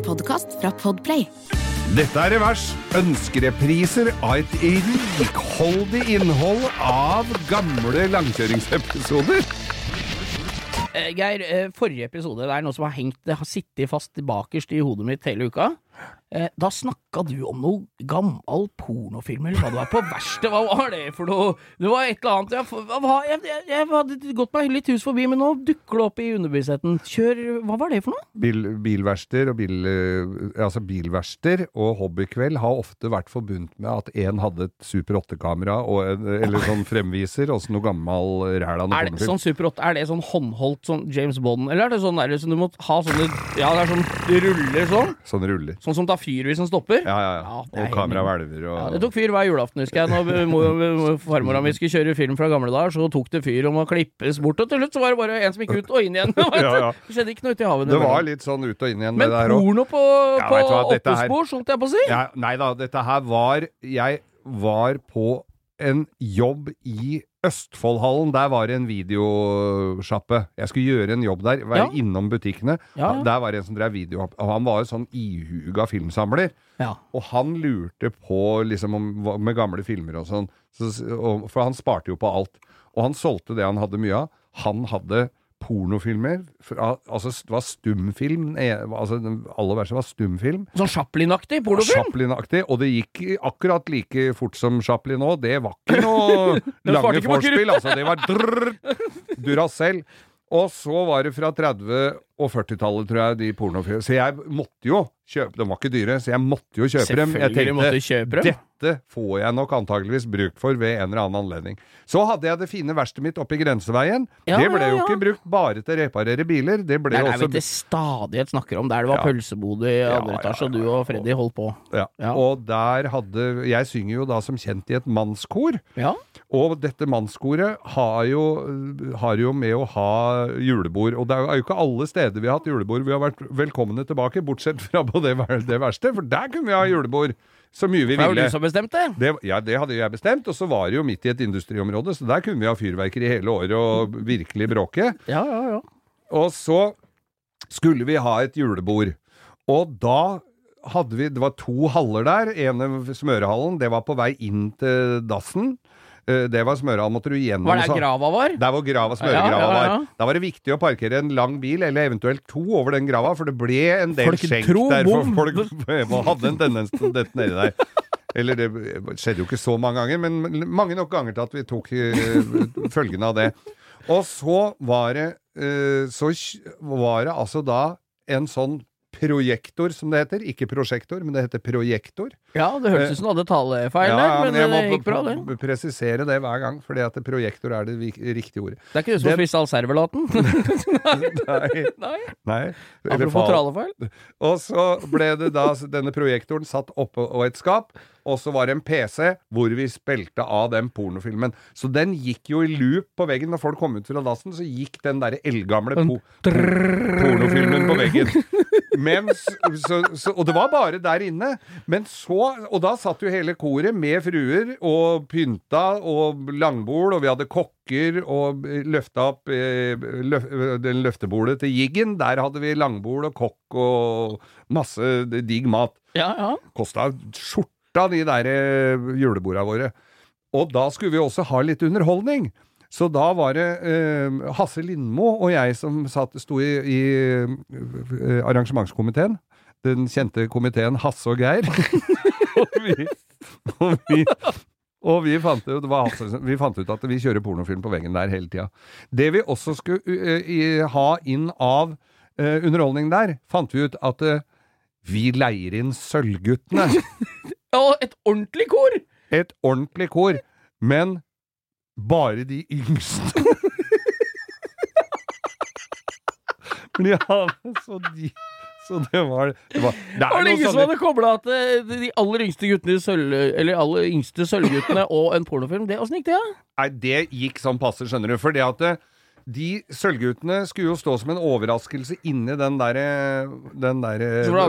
En podkast fra Podplay. Dette er Revers. Ønskerepriser av et rikholdig innhold av gamle langkjøringsepisoder. Eh, Geir, eh, forrige episode, det er noe som har hengt, det har sittet fast bakerst i hodet mitt hele uka. Eh, Da snakka du om noe gammel pornofilm, eller hva det var, på verkstedet. Hva var det for noe? Det var et eller annet Jeg, jeg, jeg, jeg hadde gått meg litt hus forbi, men nå dukker det opp i underbevisstheten. Kjør Hva var det for noe? Bil, bilverkster og bil, eh, altså bilverkster og hobbykveld har ofte vært forbundet med at en hadde et Super 8-kamera eller sånn fremviser, og så noe gammel ræl av noe det pornofilm. sånn Super 8, er det sånn håndholdt sånn James Bond, eller er det sånn der så du må ha sånne Ja, det er sånn ruller sånn? Sånn ruller. Sånn som tar fyr hvis den stopper? Ja, ja, ja. Ja, og kamera hvelver og Ja, det tok fyr hver julaften, husker jeg. Når mo- farmora mi skulle kjøre film fra gamle dager, så tok det fyr om å klippes bort. Og til slutt så var det bare en som gikk ut og inn igjen. Ja, ja. Det skjedde ikke noe ute i havet. Det var litt sånn ut og inn igjen, Men det der òg. porno på, på dette her- jeg på å si? Ja, nei da, dette her var Jeg var på en jobb i Østfoldhallen. Der var det en videosjappe. Jeg skulle gjøre en jobb der, være Ja. innom butikkene. Ja, ja. Der var det en som drev video, og han var jo sånn ihuga filmsamler. Ja. Og han lurte på liksom om, med gamle filmer og sånn, så, og, for han sparte jo på alt. Og han solgte det han hadde mye av. Han hadde pornofilmer, altså det var stumfilm, altså den aller verste var stumfilm. Sånn Chaplin-aktig pornofilm? Chaplin-aktig, og det gikk akkurat like fort som Chaplin nå. Det var ikke noe lange forspill vorspiel, altså. Det var drrr, Duracell. Og så var det fra 30- og 40-tallet, tror jeg, de pornofilmene. Så jeg måtte jo kjøpe De var ikke dyre, så jeg måtte jo kjøpe dem. Jeg du kjøpe dem. dette får jeg nok antageligvis bruk for ved en eller annen anledning. Så hadde jeg det fine verkstedet mitt oppe i Grenseveien. Ja, det ble ja, jo ja. ikke brukt bare til å reparere biler. Det ble Det er vi til stadighet snakker om, der det var Ja. pølsebod i andre etasje, og du og Freddy holdt på. Ja. Ja. Og der hadde Jeg synger jo da som kjent i et mannskor. Ja. Og dette mannskoret har jo, har jo med å ha julebord. Og det er jo ikke alle steder vi har hatt julebord vi har vært velkomne tilbake, bortsett fra på det, det verste. For der kunne vi ha julebord så mye vi ville. Det var jo du som bestemte. Det, ja, det hadde jeg bestemt, og så var det jo midt i et industriområde, så der kunne vi ha fyrverkeri hele året og virkelig bråke. Ja, ja, ja. Og så skulle vi ha et julebord. Og da hadde vi Det var to haller der. ene smørehallen, det var på vei inn til dassen. Eh, Det var smøra. måtte du gjennom. Var det grava var? Der hvor grava, smøregrava ja, ja. var. Da var det viktig å parkere en lang bil, eller eventuelt to over den grava, for det ble en del Folk skjenk tro der. For folk hadde en tendens til dette nedi der. Eller det skjedde jo ikke så mange ganger, men mange nok ganger til at vi tok uh, følgene av det. Og så var det uh, Så var det altså da en sånn projektor, som det heter. Ikke prosjektor, men det heter projektor. Ja, det hørtes ut som du hadde talefeil Ja, der, men, men det gikk bra, det. Jeg må presisere det hver gang, fordi at projektor er det riktige ordet. Det er ikke du som har spist all servelaten? Nei. Nei. Nei. Apropos talefeil. Og så ble det da denne projektoren satt oppå et skap, og så var det en PC hvor vi spilte av den pornofilmen. Så den gikk jo i loop på veggen. Når folk kom ut fra dassen, så gikk den derre eldgamle po po pornofilmen på veggen. Mens, så, så, og det var bare der inne. Men så Og da satt jo hele koret med fruer og pynta og langbord, og vi hadde kokker og løfta opp eh, løf, den løftebordet til Jiggen. Der hadde vi langbord og kokk og masse digg mat. Ja, ja. Kosta skjorta, de der julebordene juleborda våre. Og da skulle vi også ha litt underholdning. Så da var det eh, Hasse Lindmo og jeg som satt, sto i, i eh, arrangementskomiteen. Den kjente komiteen Hasse og Geir. og vi, og vi, og vi fant, ut, Hasse, vi fant ut at vi kjører pornofilm på veggen der hele tida. Det vi også skulle uh, ha inn av uh, underholdning der, fant vi ut at uh, vi leier inn Sølvguttene. Og et ordentlig kor! Et ordentlig kor, men bare de yngste. Men ja, så de Så det var Det, var, det Var det ingen som hadde kobla at eh, de aller yngste guttene i sølv... Eller aller yngste sølvguttene og en pornofilm? Det, Åssen gikk det, da? Nei, det gikk sånn passe, skjønner du. For det at eh, de sølvguttene skulle jo stå som en overraskelse inni den derre den der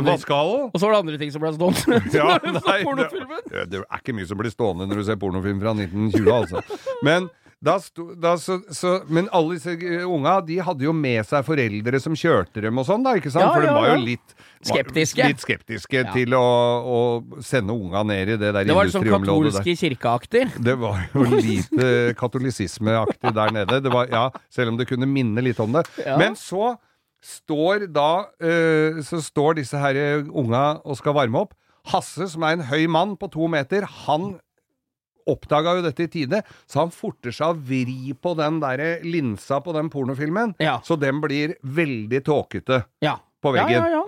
vaskehallen. Og så var det andre ting som ble stående. Ja, nei, pornofilmen. det, det er ikke mye som blir stående når du ser pornofilm fra 1920, altså. Men da sto, da, så, så, men alle disse eh, unga de hadde jo med seg foreldre som kjørte dem og sånn, da, ikke sant? Ja, For de ja, var jo litt Skeptiske. Litt skeptiske Ja. til å, å sende unga ned i det der Det var sånn katolske kirkeakter. Det var jo lite katolisismeaktig der nede. Det var, ja, selv om det kunne minne litt om det. Men så står da eh, Så står disse her eh, unga og skal varme opp. Hasse, som er en høy mann på to meter, han oppdaga jo dette i tide, så han forter seg å vri på den der linsa på den pornofilmen, Ja. så den blir veldig tåkete Ja. på veggen. ja, ja.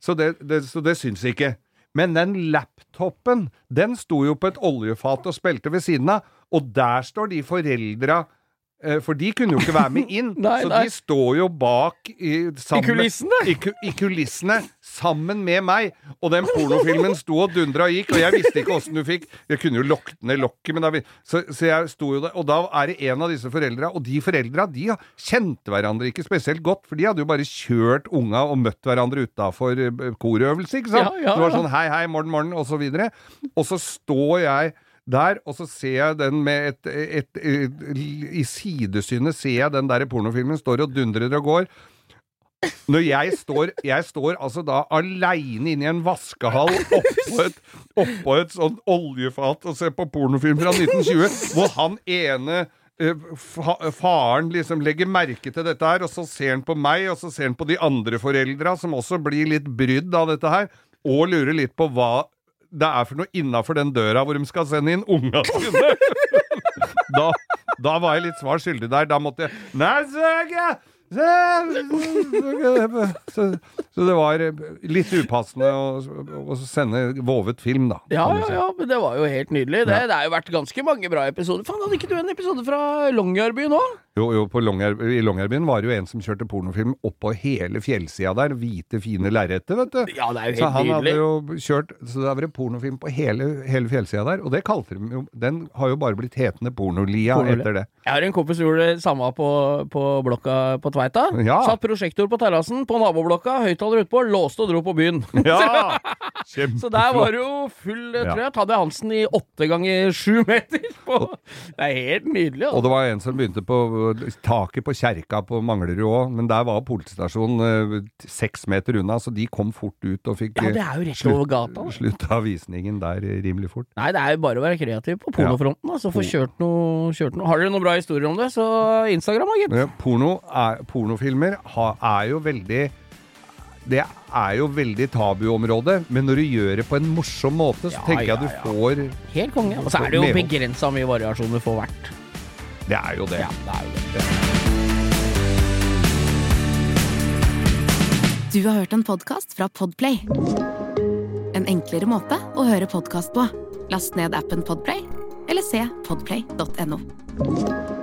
Så det, det, så det syns ikke. Men den laptopen, den sto jo på et oljefat og spilte ved siden av, og der står de foreldra For de kunne jo ikke være med inn, Nei, så nei. de står jo bak i, sammen, I kulissene? I, I kulissene, sammen med meg. Og den pornofilmen sto og dundra og gikk, og jeg visste ikke åssen du fikk Jeg kunne jo lukket ned lokket, men da så, så jeg sto jo der, og da er det en av disse foreldra, og de foreldra de kjente hverandre ikke spesielt godt, for de hadde jo bare kjørt unga og møtt hverandre utafor korøvelse, ikke sant? Ja, ja, Det var sånn hei, hei, morgen, morgen, og så videre. Og så står jeg der, og så ser jeg den med et, et, et, I sidesynet ser jeg den der pornofilmen står og dundrer og går. Når jeg står Jeg står altså da aleine inne i en vaskehall oppå et, oppå et sånn oljefat og ser på pornofilm fra 1920, hvor han ene eh, faren liksom legger merke til dette her, og så ser han på meg, og så ser han på de andre foreldra, som også blir litt brydd av dette her, og lurer litt på hva det er for noe innafor den døra hvor de skal sende inn unga sine. da, da var jeg litt svar skyldig der. Da måtte jeg Nei, søke! Så, så det var litt upassende å, å sende vovet film, da. Ja, ja, ja, men det var jo helt nydelig. Det, det har jo vært ganske mange bra episoder. Faen, hadde ikke du en episode fra Longyearbyen òg? Jo, jo, på Longyear- i Longyearbyen var det jo en som kjørte pornofilm oppå hele fjellsida der. Hvite, fine lerreter, vet du. Ja, det er jo helt Så han han hadde jo kjørt Så det har vært pornofilm på hele, hele fjellsida der, og det kalte de jo Den har jo bare blitt hetende Pornolia Pornolia. etter det. Jeg har en kompis som gjorde det samme på, på blokka på Tveita. Ja. Satt prosjektor på terrassen på naboblokka, høyttaler utpå, låste og dro på byen. Ja! Så der var det jo full Ja. tror jeg, Tadde Hansen i åtte ganger sju meter. På. Det er helt nydelig. Og Altså. det var en som begynte på taket på kjerka på Manglerud òg, men der var politistasjonen eh, seks meter unna, så de kom fort ut og fikk Ja, eh, det er jo rett over gata. slutta visningen der eh, rimelig fort. Nei, det er jo bare å være kreativ på pornofronten. Altså, få kjørt noe, kjørt noe. Har dere noen bra historier om det, så Instagram, da, gitt. Eh, Porno er, pornofilmer ha, er jo veldig det er jo veldig tabuområde, men når du gjør det på en morsom måte, så Ja, tenker jeg ja, du ja. får Helt konge. Og så er det jo begrensa mye variasjoner for hvert. Det er jo det. Ja, det er jo det. Du har hørt en podkast fra Podplay. En enklere måte å høre podkast på. Last ned appen Podplay, eller se podplay.no.